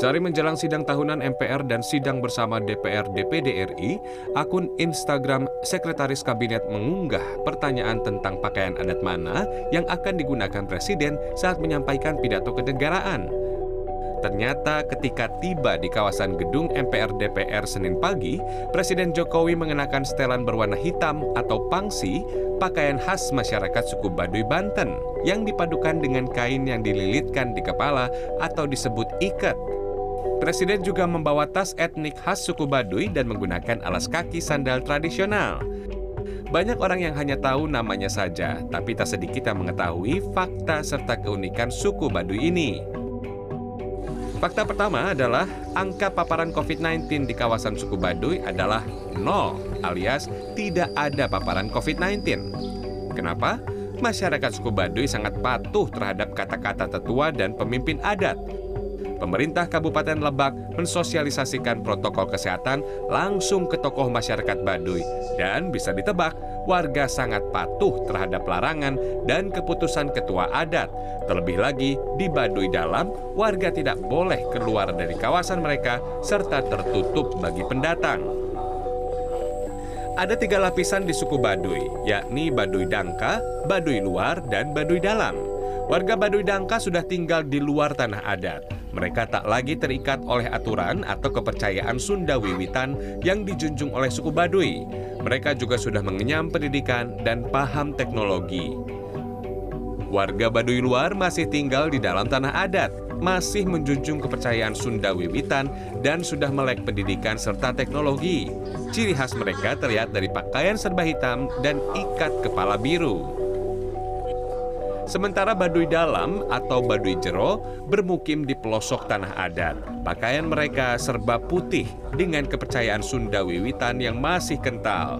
Sehari menjelang sidang tahunan MPR dan sidang bersama DPR DPD RI, akun Instagram Sekretaris Kabinet mengunggah pertanyaan tentang pakaian adat mana yang akan digunakan Presiden saat menyampaikan pidato kenegaraan. Ternyata ketika tiba di kawasan gedung MPR DPR Senin pagi, Presiden Jokowi mengenakan setelan berwarna hitam atau pangsi, pakaian khas masyarakat suku Baduy Banten, yang dipadukan dengan kain yang dililitkan di kepala atau disebut ikat. Presiden juga membawa tas etnik khas suku Baduy dan menggunakan alas kaki sandal tradisional. Banyak orang yang hanya tahu namanya saja, tapi tak sedikit yang mengetahui fakta serta keunikan suku Baduy ini. Fakta pertama adalah angka paparan COVID-19 di kawasan suku Baduy adalah nol, alias tidak ada paparan COVID-19. Kenapa? Masyarakat suku Baduy sangat patuh terhadap kata-kata tetua dan pemimpin adat pemerintah Kabupaten Lebak mensosialisasikan protokol kesehatan langsung ke tokoh masyarakat Baduy dan bisa ditebak warga sangat patuh terhadap larangan dan keputusan ketua adat. Terlebih lagi, di Baduy Dalam, warga tidak boleh keluar dari kawasan mereka serta tertutup bagi pendatang. Ada tiga lapisan di suku Baduy, yakni Baduy Dangka, Baduy Luar, dan Baduy Dalam. Warga Baduy Dangka sudah tinggal di luar tanah adat. Mereka tak lagi terikat oleh aturan atau kepercayaan Sunda Wiwitan yang dijunjung oleh suku Baduy. Mereka juga sudah mengenyam pendidikan dan paham teknologi. Warga Baduy luar masih tinggal di dalam tanah adat, masih menjunjung kepercayaan Sunda Wiwitan dan sudah melek pendidikan serta teknologi. Ciri khas mereka terlihat dari pakaian serba hitam dan ikat kepala biru. Sementara Baduy Dalam atau Baduy Jero bermukim di pelosok tanah adat. Pakaian mereka serba putih dengan kepercayaan Sunda Wiwitan yang masih kental.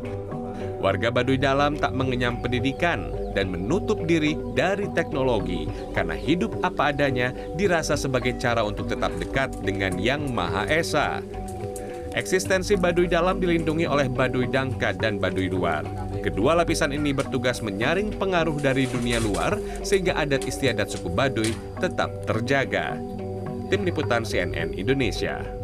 Warga Baduy Dalam tak mengenyam pendidikan dan menutup diri dari teknologi karena hidup apa adanya dirasa sebagai cara untuk tetap dekat dengan Yang Maha Esa. Eksistensi Baduy dalam dilindungi oleh Baduy Dangka dan Baduy luar. Kedua lapisan ini bertugas menyaring pengaruh dari dunia luar sehingga adat istiadat suku Baduy tetap terjaga. Tim Liputan CNN Indonesia